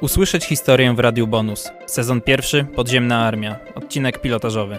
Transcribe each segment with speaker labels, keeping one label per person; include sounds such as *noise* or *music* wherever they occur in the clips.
Speaker 1: Usłyszeć historię w Radiu Bonus. Sezon pierwszy, Podziemna Armia. Odcinek pilotażowy.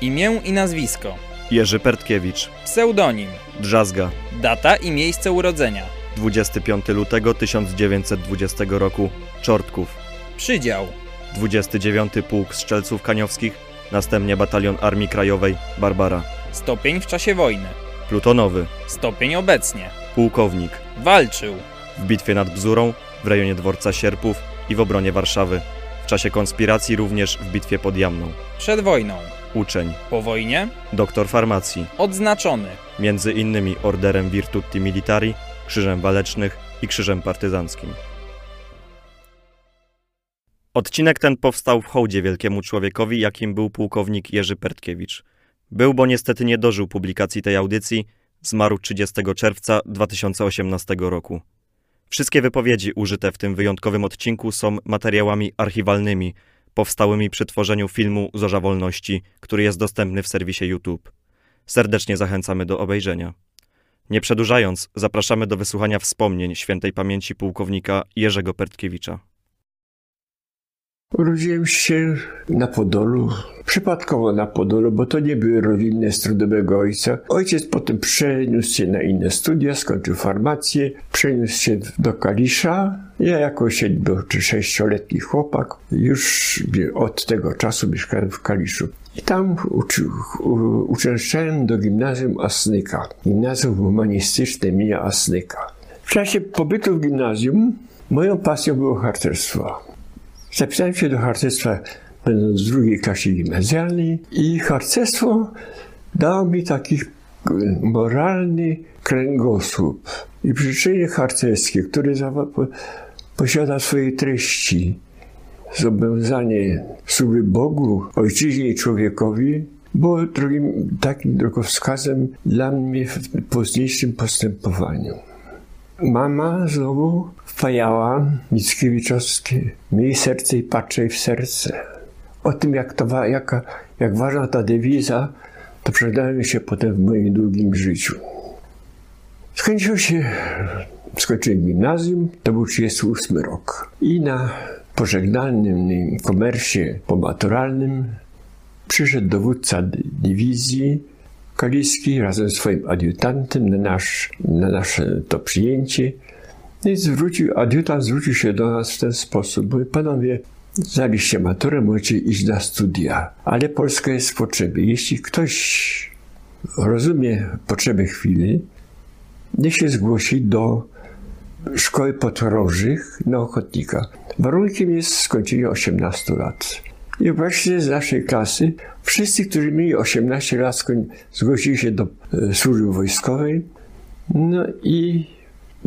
Speaker 1: Imię i nazwisko.
Speaker 2: Jerzy Pertkiewicz,
Speaker 1: Pseudonim.
Speaker 2: Drzazga,
Speaker 1: Data i miejsce urodzenia.
Speaker 2: 25 lutego 1920 roku, Czortków,
Speaker 1: Przydział.
Speaker 2: 29 Pułk Strzelców Kaniowskich, następnie Batalion Armii Krajowej, Barbara,
Speaker 1: Stopień w czasie wojny.
Speaker 2: Plutonowy,
Speaker 1: Stopień obecnie.
Speaker 2: pułkownik,
Speaker 1: Walczył.
Speaker 2: w bitwie nad Bzurą, w rejonie dworca Sierpów i w obronie Warszawy, w czasie konspiracji również w bitwie pod Jamną,
Speaker 1: Przed wojną.
Speaker 2: uczeń,
Speaker 1: Po wojnie.
Speaker 2: doktor farmacji,
Speaker 1: Odznaczony.
Speaker 2: między innymi Orderem Virtuti Militari, Krzyżem Walecznych i Krzyżem Partyzanckim. Odcinek ten powstał w hołdzie wielkiemu człowiekowi, jakim był pułkownik Jerzy Pertkiewicz. Był, bo niestety nie dożył publikacji tej audycji, zmarł 30 czerwca 2018 roku. Wszystkie wypowiedzi użyte w tym wyjątkowym odcinku są materiałami archiwalnymi, powstałymi przy tworzeniu filmu Zorza Wolności, który jest dostępny w serwisie YouTube. Serdecznie zachęcamy do obejrzenia. Nie przedłużając, zapraszamy do wysłuchania wspomnień świętej pamięci pułkownika Jerzego Pertkiewicza.
Speaker 3: Urodziłem się na Podolu, przypadkowo na Podolu, bo to nie były rodzinne studia mego ojca. Ojciec potem przeniósł się na inne studia, skończył farmację, przeniósł się do Kalisza. Ja jako siedmiu czy sześcioletni chłopak już od tego czasu mieszkałem w Kaliszu. I tam uczy, u, uczęszczałem do gimnazjum Asnyka, gimnazjum humanistyczne imienia Asnyka. W czasie pobytu w gimnazjum moją pasją było harcerstwo. Zapisałem się do harcerstwa będąc w drugiej klasie gimnazjalnej i harcerstwo dało mi taki moralny kręgosłup i przyczyny harcerskie, które posiada swoje treści. Zobowiązanie służby Bogu, ojczyźnie i człowiekowi było drugim, takim drogowskazem dla mnie w późniejszym postępowaniu. Mama znowu wpajała Mickiewiczowskie miej serce i patrzaj w serce. O tym, jak, to, jaka, jak ważna ta dewiza, to przydała się potem w moim długim życiu. Skończył się, skończyłem gimnazjum, to był 38 rok. I na pożegnalnym komersie pomaturalnym przyszedł dowódca dywizji Kaliski razem z swoim adiutantem na, nasz, na nasze to przyjęcie. I zwrócił, adiutant zwrócił się do nas w ten sposób. Mówi, panowie, zdaliście maturę, możecie iść na studia, ale Polska jest w potrzebie. Jeśli ktoś rozumie potrzeby chwili, niech się zgłosi do szkoły podchorążych na ochotnika. Warunkiem jest skończenie 18 lat. I właśnie z naszej klasy wszyscy, którzy mieli 18 lat, zgłosili się do e, służby wojskowej. No i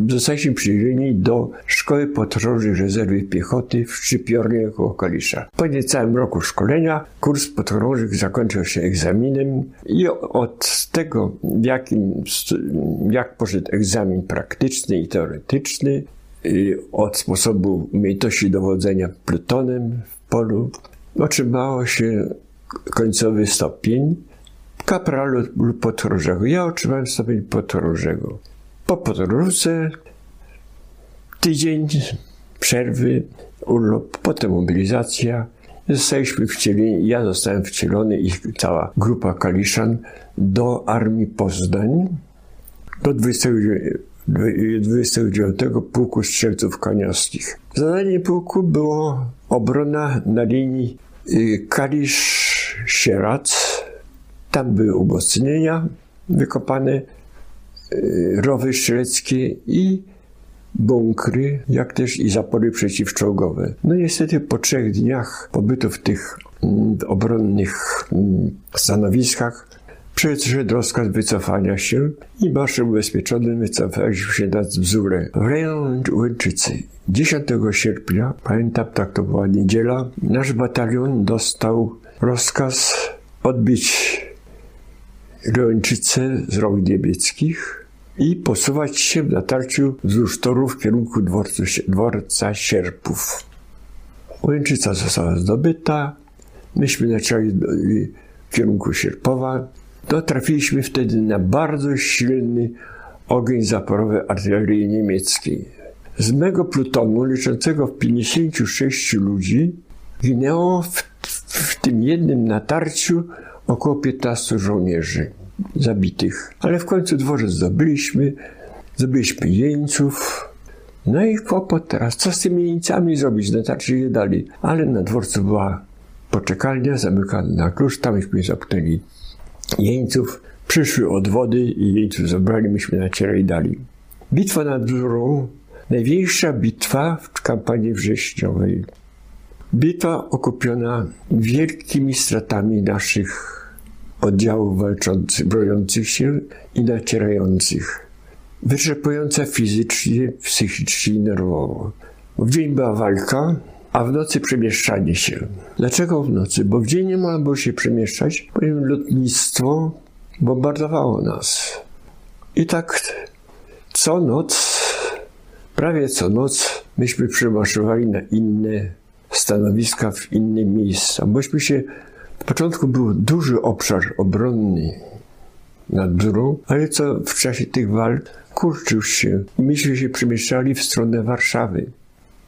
Speaker 3: zostaliśmy przyjęci do Szkoły Podchorążych Rezerwy Piechoty w Szczypiornie koło Kalisza. Po niecałym roku szkolenia kurs podchorążych zakończył się egzaminem i od tego, jakim, jak poszedł egzamin praktyczny i teoretyczny, od sposobu umiejętności dowodzenia plutonem w polu, otrzymało się końcowy stopień kapralu lub podchorążego. Ja otrzymałem stopień podchorążego. Po podróży tydzień przerwy, urlop, potem mobilizacja. Zostaliśmy wcieleni, ja zostałem wcielony i cała grupa Kaliszan do Armii Poznań do 29 Pułku Strzelców Kaniowskich. Zadanie pułku było obrona na linii Kalisz-Sierac. Tam były umocnienia wykopane, rowy strzeleckie i bunkry, jak też i zapory przeciwczołgowe. No niestety po trzech dniach pobytu w tych mm, obronnych mm, stanowiskach przyszedł rozkaz wycofania się i marszem ubezpieczonym wycofaliśmy się na Bzurę w rejon Łęczycy. 10 sierpnia, pamiętam, tak to była niedziela, nasz batalion dostał rozkaz odbić Łęczycę z rąk niemieckich i posuwać się w natarciu wzdłuż toru w kierunku dworcu, dworca Sierpów. Łęczyca została zdobyta, myśmy zaczęli w kierunku Sierpowa. Dotrafiliśmy wtedy na bardzo silny ogień zaporowy artylerii niemieckiej. Z mego plutonu, liczącego w 56 ludzi, ginęło w, w tym jednym natarciu około 15 żołnierzy zabitych. Ale w końcu dworzec zdobyliśmy, zdobyliśmy jeńców. No i kłopot teraz, co z tymi jeńcami zrobić? Natarczy je dali. Ale na dworcu była poczekalnia zamykana na klucz, tamśmy zamknęli jeńców. Przyszły odwody i jeńców zabrali, myśmy nacierali dali. Bitwa nad Bzurą, największa bitwa w kampanii wrześniowej. Bitwa okupiona wielkimi stratami naszych oddziałów walczących, broniących się i nacierających. Wyczerpująca fizycznie, psychicznie i nerwowo. W dzień była walka, a w nocy przemieszczanie się. Dlaczego w nocy? Bo w dzień nie można było się przemieszczać, ponieważ lotnictwo bombardowało nas. I tak co noc, prawie co noc, myśmy przemaszowali na inne stanowiska, w inne miejsca, bośmy się początku był duży obszar obronny nad Bzurą, ale co w czasie tych walk kurczył się i myśmy się przemieszczali w stronę Warszawy.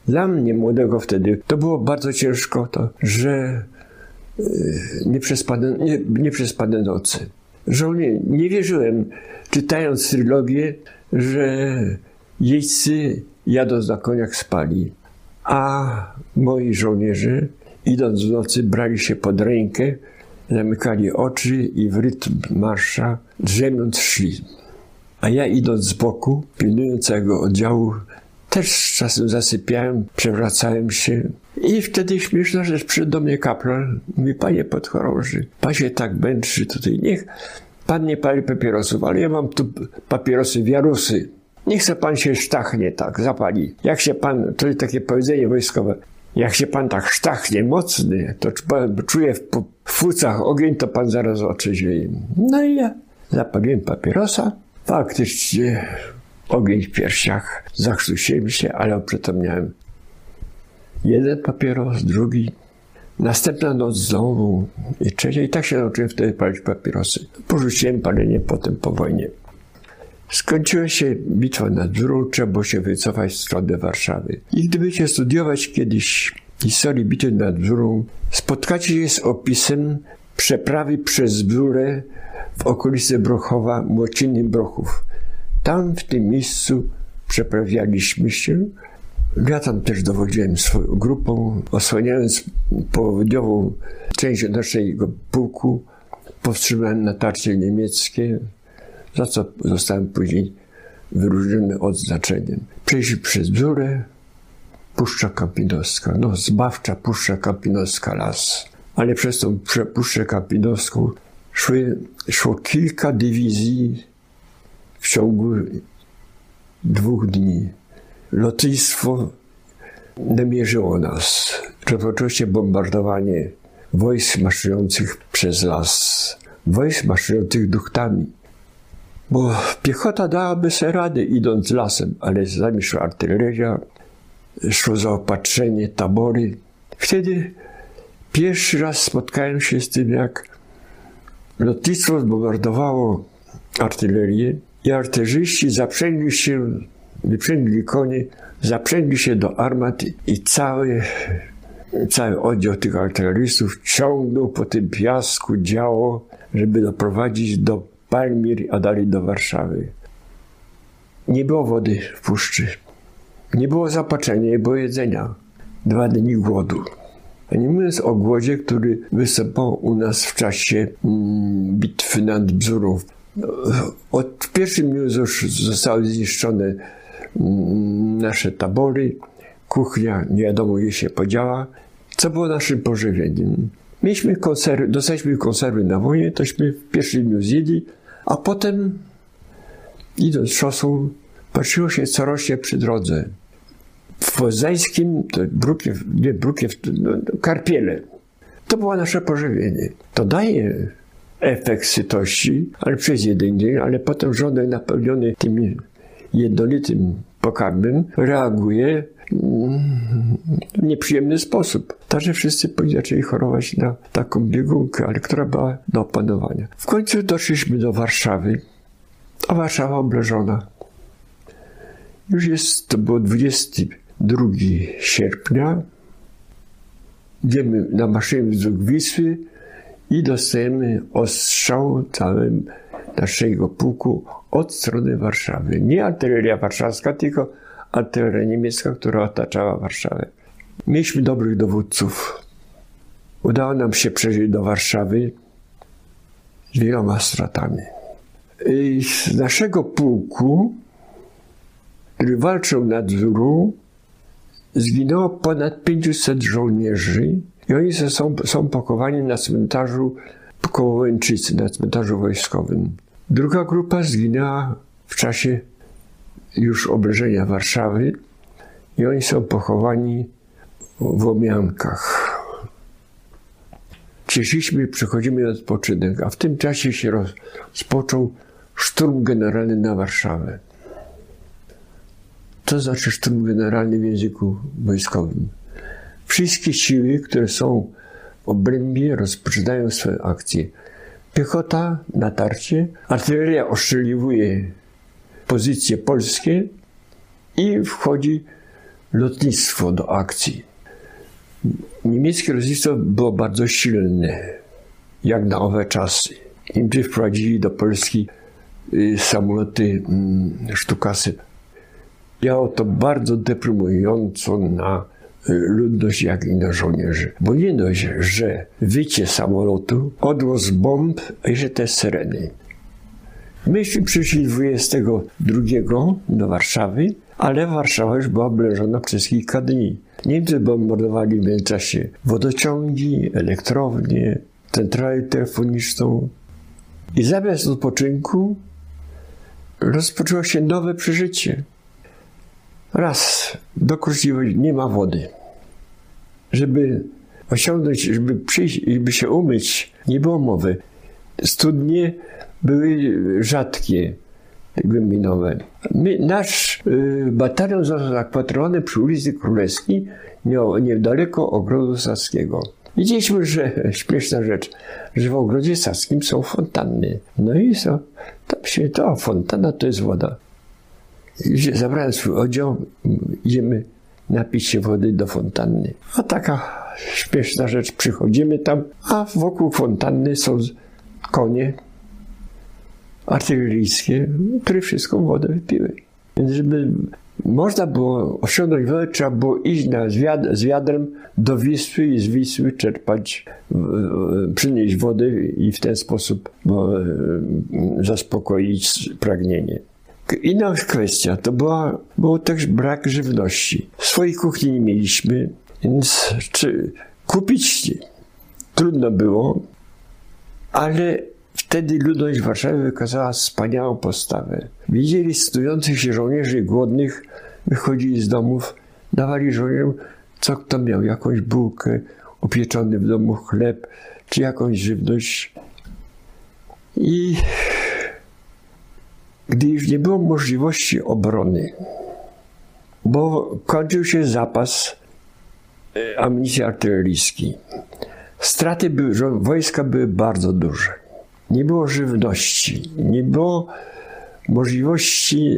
Speaker 3: Dla mnie, młodego wtedy, to było bardzo ciężko to, że nie przespane, nie, nie przespane nocy. Żołnie, nie wierzyłem, czytając trylogię, że jeźdźcy jadąc na koniach spali, a moi żołnierze idąc w nocy, brali się pod rękę, zamykali oczy i w rytm marsza drzemiąc szli. A ja idąc z boku, pilnując całego oddziału, też czasem zasypiałem, przewracałem się. I wtedy śmieszna rzecz, przyszedł do mnie kaplan, mówi, panie podchorąży, pan się tak męczy tutaj, niech pan nie pali papierosów, ale ja mam tu papierosy wiarusy. Niech se pan się sztachnie tak, zapali. Jak się pan, to jest takie powiedzenie wojskowe, jak się pan tak sztachnie mocny, to czuje w płucach ogień, to pan zaraz otrzeźwieje. No i ja zapaliłem papierosa. Faktycznie ogień w piersiach. Zakrztusiłem się, ale oprzytomniałem. Jeden papieros, drugi. Następna noc znowu i trzecia. I tak się nauczyłem wtedy palić papierosy. Porzuciłem palenie potem po wojnie. Skończyła się bitwa nad Drugą, trzeba było się wycofać w stronę Warszawy. I gdybyście studiować kiedyś historię bitwy nad Drugą, spotkacie się z opisem przeprawy przez Bzurę w okolicy Brochowa, Młociny Brochów. Tam w tym miejscu przeprawialiśmy się. Ja tam też dowodziłem swoją grupą, osłaniając południową część naszego pułku. Powstrzymałem natarcie niemieckie, za co zostałem później wyróżniony odznaczeniem. Przejść przez Bzurę, Puszcza Kampinowska, no zbawcza Puszcza Kampinowska las. Ale przez tą Puszczę Kampinowską szły, szło kilka dywizji w ciągu dwóch dni. Lotnictwo namierzyło nas. Rozpoczęło bombardowanie wojsk maszerujących przez las, wojsk maszerujących duchtami. Bo piechota dałaby sobie radę idąc lasem, ale zanim szła artyleria, szło zaopatrzenie, tabory. Wtedy pierwszy raz spotkałem się z tym, jak lotnictwo zbombardowało artylerię i artyleriści zaprzęgli się, wyprzęgli konie, zaprzęgli się do armat i cały, cały oddział tych artylerystów ciągnął po tym piasku działo, żeby doprowadzić do Palmir, a dalej do Warszawy. Nie było wody w puszczy. Nie było zapaczenia, nie było jedzenia. Dwa dni głodu. A nie mówiąc o głodzie, który występował u nas w czasie mm, bitwy nad Bzurą. Od w pierwszym już zostały zniszczone mm, nasze tabory, kuchnia nie wiadomo gdzie się podziała. Co było naszym pożywieniem? Mieliśmy konserwy, dostaliśmy konserwy na wojnie, tośmy w pierwszym dniu zjedli, a potem idąc szosą, patrzyło się, co rośnie przy drodze. W Poznańskim, to brukiew, nie brukiew, no, karpiele. To było nasze pożywienie. To daje efekt sytości, ale przez jeden dzień, ale potem żołnierz napełniony tym jednolitym pokarmem reaguje w nieprzyjemny sposób. Także wszyscy zaczęli chorować na taką biegunkę, ale która była do opanowania. W końcu doszliśmy do Warszawy, a Warszawa obleżona. Już jest, to było 22 sierpnia. Idziemy na maszynie wzdłuż Wisły i dostajemy ostrzał całym naszego pułku od strony Warszawy. Nie artyleria warszawska, tylko artyleria niemiecka, która otaczała Warszawę. Mieliśmy dobrych dowódców. Udało nam się przeżyć do Warszawy z wieloma stratami. I z naszego pułku, który walczył na Dzuru, zginęło ponad 500 żołnierzy i oni są, są pochowani na cmentarzu koło Łęczycy, na cmentarzu wojskowym. Druga grupa zginęła w czasie już oblężenia Warszawy i oni są pochowani w Łomiankach. Cieszyliśmy, przechodzimy na odpoczynek, a w tym czasie się rozpoczął szturm generalny na Warszawę. To znaczy szturm generalny w języku wojskowym. Wszystkie siły, które są obrębie, rozpoczynają swoje akcje. Piechota natarcie, artyleria ostrzeliwuje pozycje polskie i wchodzi lotnictwo do akcji. Niemieckie lotnictwo było bardzo silne, jak na owe czasy. Niemcy wprowadzili do Polski y, samoloty mm, sztukasy. Działało to bardzo deprymująco na ludność, jak i na żołnierzy. Bo nie dość, że wycie samolotu, odgłos bomb, jeszcze te syreny. Myśmy przyszli 22 do Warszawy, ale Warszawa już była oblężona przez kilka dni. Niemcy bombardowali w międzyczasie wodociągi, elektrownie, centralę telefoniczną. I zamiast odpoczynku rozpoczęło się nowe przeżycie. Raz, do nie ma wody. Żeby osiągnąć, żeby przyjść, żeby się umyć, nie było mowy. Studnie były rzadkie, głębinowe. My, nasz y, batalion został zakwaterowany przy ulicy Królewskiej, niedaleko ogrodu saskiego. Widzieliśmy, że *laughs* śmieszna rzecz, że w ogrodzie saskim są fontanny. No i co? Tam się to, fontana to jest woda. I zabrałem swój odział, idziemy napić się wody do fontanny. A taka śmieszna rzecz, przychodzimy tam, a wokół fontanny są konie artyleryjskie, które wszystką wodę wypiły. Więc żeby można było osiągnąć wodę, trzeba było iść na, z, wiadrem do Wisły i z Wisły czerpać, przynieść wodę i w ten sposób e, zaspokoić pragnienie. Inna kwestia to była, był też brak żywności. Swojej kuchni nie mieliśmy, więc czy kupić trudno było, ale Wtedy ludność Warszawy wykazała wspaniałą postawę. Widzieli stojących się żołnierzy głodnych, wychodzili z domów, dawali żołnierzom, co kto miał, jakąś bułkę, upieczony w domu chleb, czy jakąś żywność. I gdy już nie było możliwości obrony, bo kończył się zapas e, amunicji artyleryjskiej. Straty były, wojska były bardzo duże nie było żywności, nie było możliwości,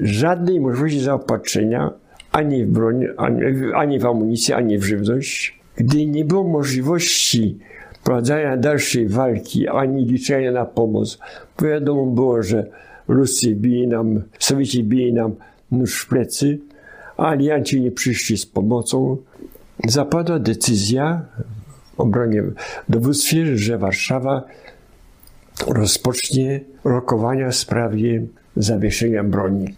Speaker 3: żadnej możliwości zaopatrzenia ani w broń, ani, ani w amunicję, ani w żywność. Gdy nie było możliwości prowadzenia dalszej walki, ani liczenia na pomoc, wiadomo było, że Ruscy bili nam, Sowieci bili nam nóż w plecy, a alianci nie przyszli z pomocą, zapadła decyzja w obronie dowództwie, że Warszawa rozpocznie rokowania w sprawie zawieszenia broni.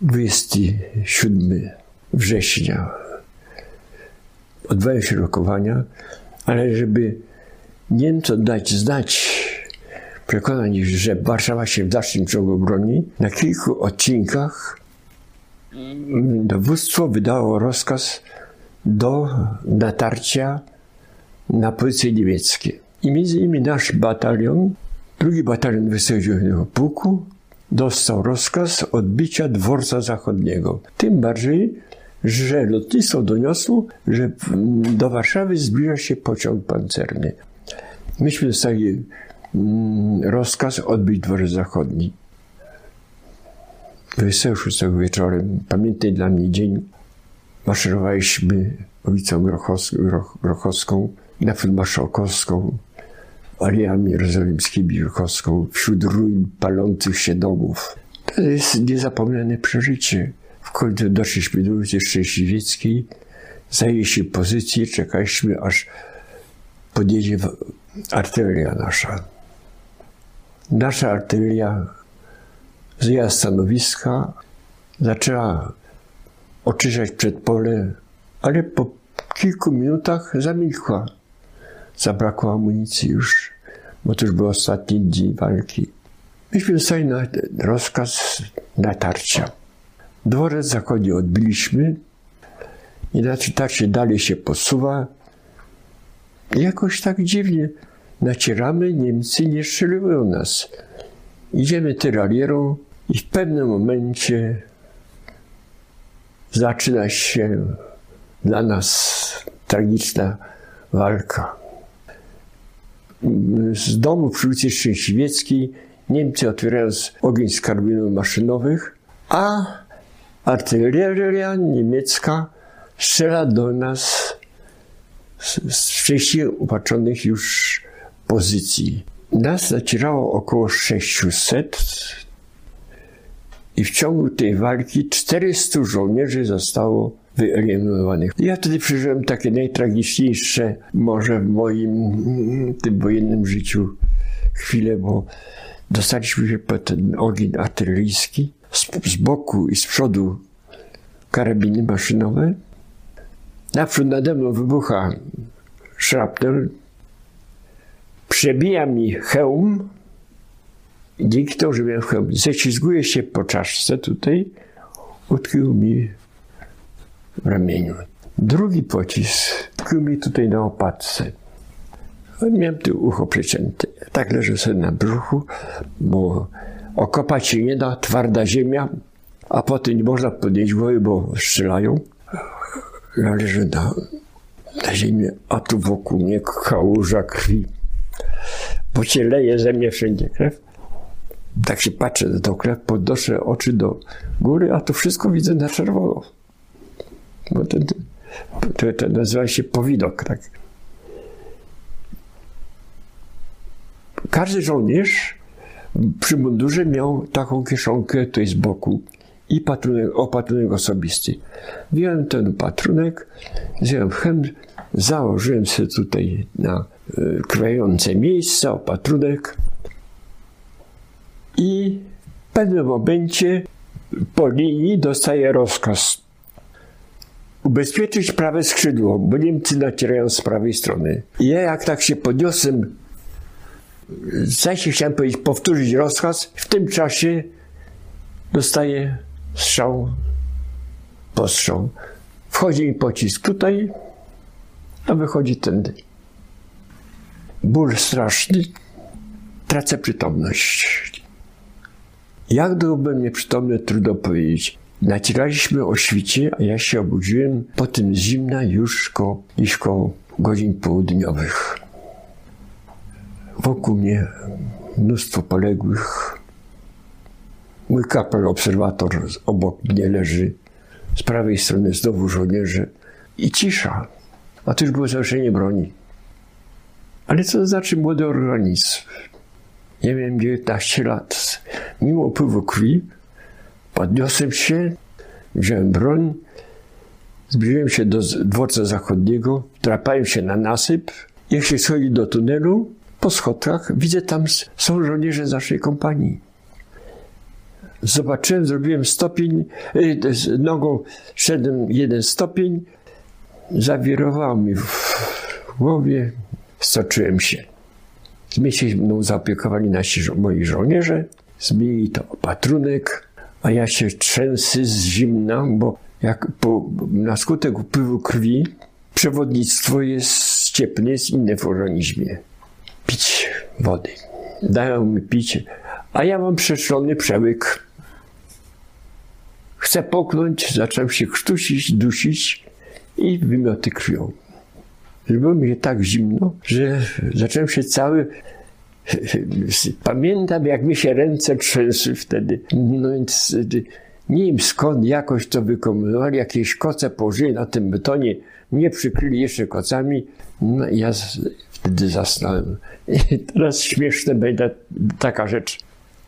Speaker 3: 27 września odbywają się rokowania, ale żeby Niemcom dać znać, przekonać, że Warszawa się w dalszym ciągu broni, na kilku odcinkach dowództwo wydało rozkaz do natarcia na pozycje niemieckie. I między innymi nasz batalion, drugi batalion wysokiego pułku, dostał rozkaz odbicia dworca zachodniego. Tym bardziej, że lotnictwo doniosło, że do Warszawy zbliża się pociąg pancerny. Myśmy dostali mm, rozkaz odbić dworzec zachodni. 26 wieczorem, pamiętny dla mnie dzień, maszerowaliśmy ulicą Grochowską, Groch, Grochowską naprzód Marszałkowską, Alejami Jerozolimskimi Grochowską, wśród ruin palących się domów. To jest niezapomniane przeżycie. W końcu doszliśmy do ulicy Szczęśliwieckiej, zajęliśmy pozycję, czekaliśmy aż podjedzie artyleria nasza. Nasza artyleria zjęła stanowiska, zaczęła oczyszczać przedpole, ale po kilku minutach zamilkła. Zabrakło amunicji już, bo to już był ostatni dzień walki. Myśmy dostali na rozkaz natarcia. Dworzec zachodni odbiliśmy i tak się dalej się posuwa. Jakoś tak dziwnie nacieramy, Niemcy nie strzeliły nas. Idziemy tyralierą i w pewnym momencie zaczyna się dla nas tragiczna walka. Z domu przy ulicy Szczęśliwieckiej Niemcy otwierają ogień z karbinów maszynowych, a artyleria niemiecka strzela do nas z wcześniej upatrzonych już pozycji. Nas nacierało około 600 i w ciągu tej walki 400 żołnierzy zostało wyeliminowanych. Ja wtedy przeżyłem takie najtragiczniejsze może w moim tym wojennym życiu chwile, bo dostaliśmy się pod ten ogień artyleryjski z, z boku i z przodu karabiny maszynowe. Naprzód nade mną wybucha szrapnel, przebija mi hełm, dzięki temu, że miałem hełm, ześlizguje się po czaszce tutaj, utkwił mi w ramieniu. Drugi pocisk tkwił mi tutaj na opadce. Miałem tu ucho przecięte. Tak leżę sobie na brzuchu, bo okopać się nie da, twarda ziemia, a potem nie można podnieść głowy, bo strzelają. Ja leżę na, na a tu wokół mnie kałuża krwi. Bo się leje ze mnie wszędzie krew. Tak się patrzę na tą krew, podnoszę oczy do góry, a to wszystko widzę na czerwono. Bo to, to, to nazywa się powidok, tak. Każdy żołnierz przy mundurze miał taką kieszonkę tutaj z boku i patrunek, opatrunek osobisty. Wziąłem ten patrunek, wziąłem założyłem sobie tutaj na y, krwające miejsca opatrunek i w pewnym momencie po linii dostaję rozkaz ubezpieczyć prawe skrzydło, bo Niemcy nacierają z prawej strony. I ja jak tak się podniosłem, w sensie chciałem powiedzieć, powtórzyć rozkaz, w tym czasie dostaję strzał, postrzał. Wchodzi mi pocisk tutaj, a wychodzi tędy. Ból straszny, tracę przytomność. Jak byłbym nieprzytomny, trudno powiedzieć. Nacieraliśmy o świcie, a ja się obudziłem po tym zimna już koło, dziś koło godzin południowych. Wokół mnie mnóstwo poległych. Mój kapel, obserwator obok mnie leży. Z prawej strony znowu żołnierze. I cisza. A to już było zawieszenie broni. Ale co to znaczy młody organizm? Nie miałem 19 lat. Mimo upływu krwi podniosłem się, wziąłem broń, zbliżyłem się do dworca zachodniego, trapałem się na nasyp. Jak się schodzi do tunelu, po schodkach widzę tam są żołnierze z naszej kompanii. Zobaczyłem, zrobiłem stopień, y, z nogą szedłem jeden stopień, zawirowało mi w głowie, stoczyłem się. Zmieścić się mną zaopiekowali nasi moi żołnierze, zmienili to opatrunek, a ja się trzęsę z zimna, bo jak po, na skutek upływu krwi przewodnictwo jest ciepłe, jest inne w organizmie. Pić wody. Dają mi pić, a ja mam przeszczony przełyk. Chcę poknąć, zacząłem się krztusić, dusić i wymioty krwią. Zrobiło mi się tak zimno, że zacząłem się cały Pamiętam, jak mi się ręce trzęsły wtedy. No więc nie wiem skąd jakoś to wykombinowali, jakieś koce położyli na tym betonie, mnie przykryli jeszcze kocami. No ja wtedy zasnąłem. I teraz śmieszne będzie taka rzecz.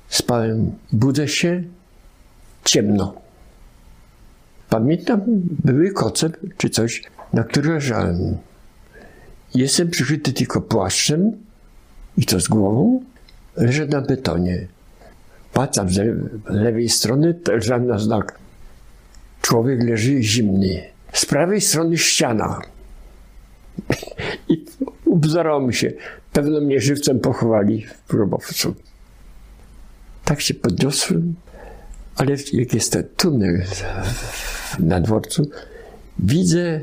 Speaker 3: Spałem, budzę się, ciemno. Pamiętam, były koce czy coś, na których leżałem. Jestem przykryty tylko płaszczem i to z głową. Leżę na betonie. Patrzę z le- lewej strony, leżałem na znak. Człowiek leży zimny. Z prawej strony ściana. I ubzorałem się. Pewno mnie żywcem pochowali w grobowcu. Tak się podniosłem, ale jak jest ten tunel na dworcu, widzę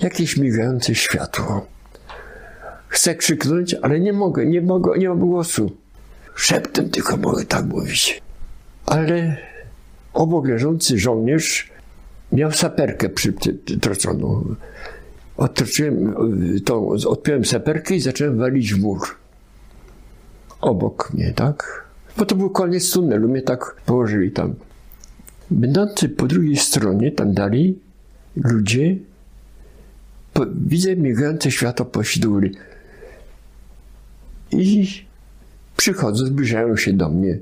Speaker 3: jakieś migające światło. Chcę krzyknąć, ale nie mogę, nie mogę, nie mam głosu. Szeptem tylko mogę tak mówić. Ale obok leżący żołnierz miał saperkę przytroconą. Odtroczyłem tą, odpiąłem saperkę i zacząłem walić w mur. Obok mnie, tak? Bo to był koniec tunelu, mnie tak położyli tam. Będący po drugiej stronie, tam dalej, ludzie, po, widzę migające światło pośduli. I przychodzą, zbliżają się do mnie.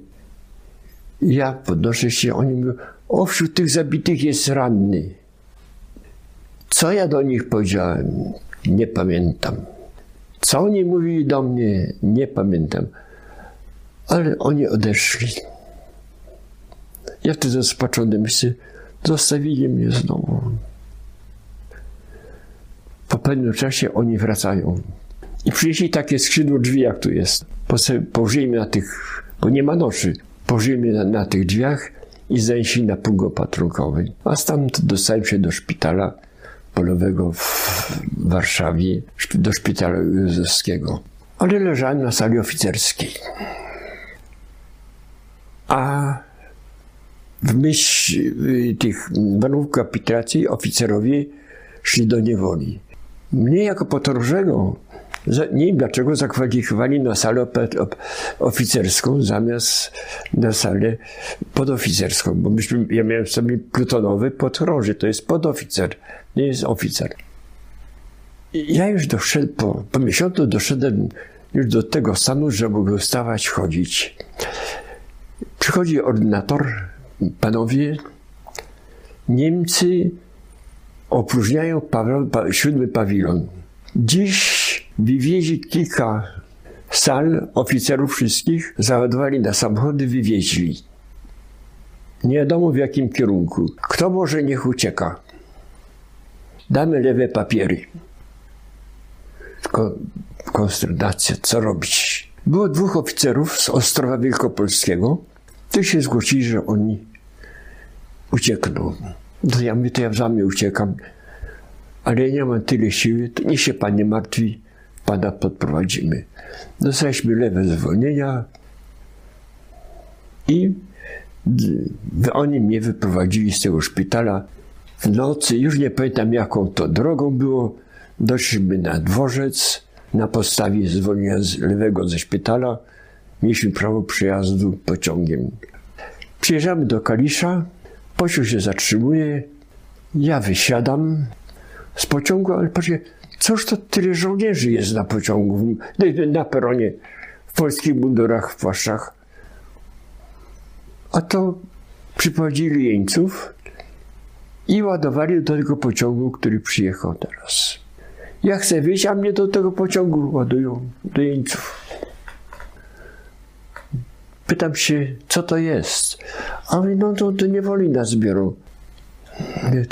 Speaker 3: Ja podnoszę się, oni mówią, o, wśród tych zabitych jest ranny. Co ja do nich powiedziałem? Nie pamiętam. Co oni mówili do mnie? Nie pamiętam. Ale oni odeszli. Ja wtedy spaczony myślę, zostawili mnie znowu. Po pewnym czasie oni wracają. I przynieśli takie skrzydło drzwi, jak tu jest. Położyli na tych, bo nie ma noszy. Położyli na, na tych drzwiach i zanieśli na opatrunkowy. A stamtąd dostałem się do szpitala polowego w Warszawie, do szpitala józefskiego. Ale leżałem na sali oficerskiej. A w myśl y, tych warunków kapitulacji oficerowie szli do niewoli. Mnie jako podróżnego, wiem dlaczego, zakwalifikowali na salę oficerską zamiast na salę podoficerską, bo myśmy, ja miałem sobie plutonowy podchorąży, to jest podoficer, nie jest oficer. I ja już doszedłem, po, po miesiącu doszedłem już do tego stanu, że mogę wstawać, chodzić. Przychodzi ordynator, panowie, Niemcy opróżniają pa, siódmy pawilon. Dziś wywieźli kilka sal, oficerów wszystkich, załadowali na samochody, wywieźli. Nie wiadomo w jakim kierunku. Kto może, niech ucieka. Damy lewe papiery. Tylko konsternacja, co robić? Było dwóch oficerów z Ostrowa Wielkopolskiego, którzy się zgłosili, że oni uciekną. To ja mówię, to ja za mnie uciekam, ale ja nie mam tyle siły, to nie się pan nie martwi, pana podprowadzimy. Dostaliśmy lewe zwolnienia i oni mnie wyprowadzili z tego szpitala. W nocy, już nie pamiętam jaką to drogą było, doszliśmy na dworzec, na podstawie zwolnienia z lewego ze szpitala, mieliśmy prawo przejazdu pociągiem. Przyjeżdżamy do Kalisza, pociąg się zatrzymuje, ja wysiadam z pociągu, ale patrzę, coż to tyle żołnierzy jest na pociągu, na peronie, w polskich mundurach, w płaszczach. A to przyprowadzili jeńców i ładowali do tego pociągu, który przyjechał teraz. Ja chcę wyjść, a mnie do tego pociągu ładują, do jeńców. Pytam się, co to jest? A oni, no to do niewoli nas biorą.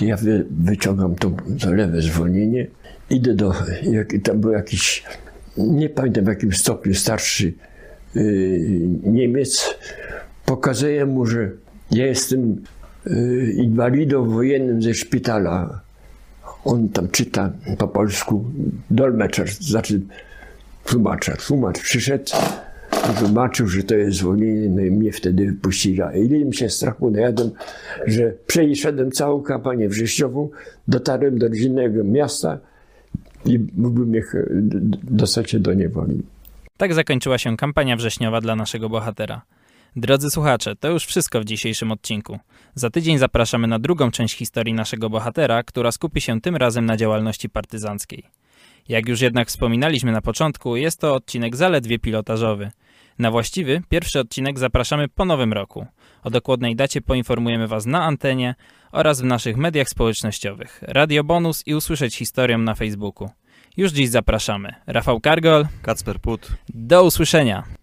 Speaker 3: Ja wy, wyciągam to, lewe zwolnienie, idę do, jak, tam był jakiś, nie pamiętam w jakim stopniu starszy yy, Niemiec, pokazuję mu, że ja jestem yy, inwalidą wojennym ze szpitala. On tam czyta po polsku, dolmeczer, znaczy tłumacza. Tłumacz przyszedł, tłumaczył, że to jest zwolnienie, no i mnie wtedy wypuścili. A ile mi się strachu najadłem, że przeszedłem całą kampanię wrześniową, dotarłem do rodzinnego miasta i mógłbym ich d- dostać się do niewoli.
Speaker 1: Tak zakończyła się kampania wrześniowa dla naszego bohatera. Drodzy słuchacze, to już wszystko w dzisiejszym odcinku. Za tydzień zapraszamy na drugą część historii naszego bohatera, która skupi się tym razem na działalności partyzanckiej. Jak już jednak wspominaliśmy na początku, jest to odcinek zaledwie pilotażowy. Na właściwy, pierwszy odcinek zapraszamy po nowym roku. O dokładnej dacie poinformujemy Was na antenie oraz w naszych mediach społecznościowych. Radio Bonus i usłyszeć historię na Facebooku. Już dziś zapraszamy. Rafał Kargol,
Speaker 2: Kacper Put.
Speaker 1: do usłyszenia!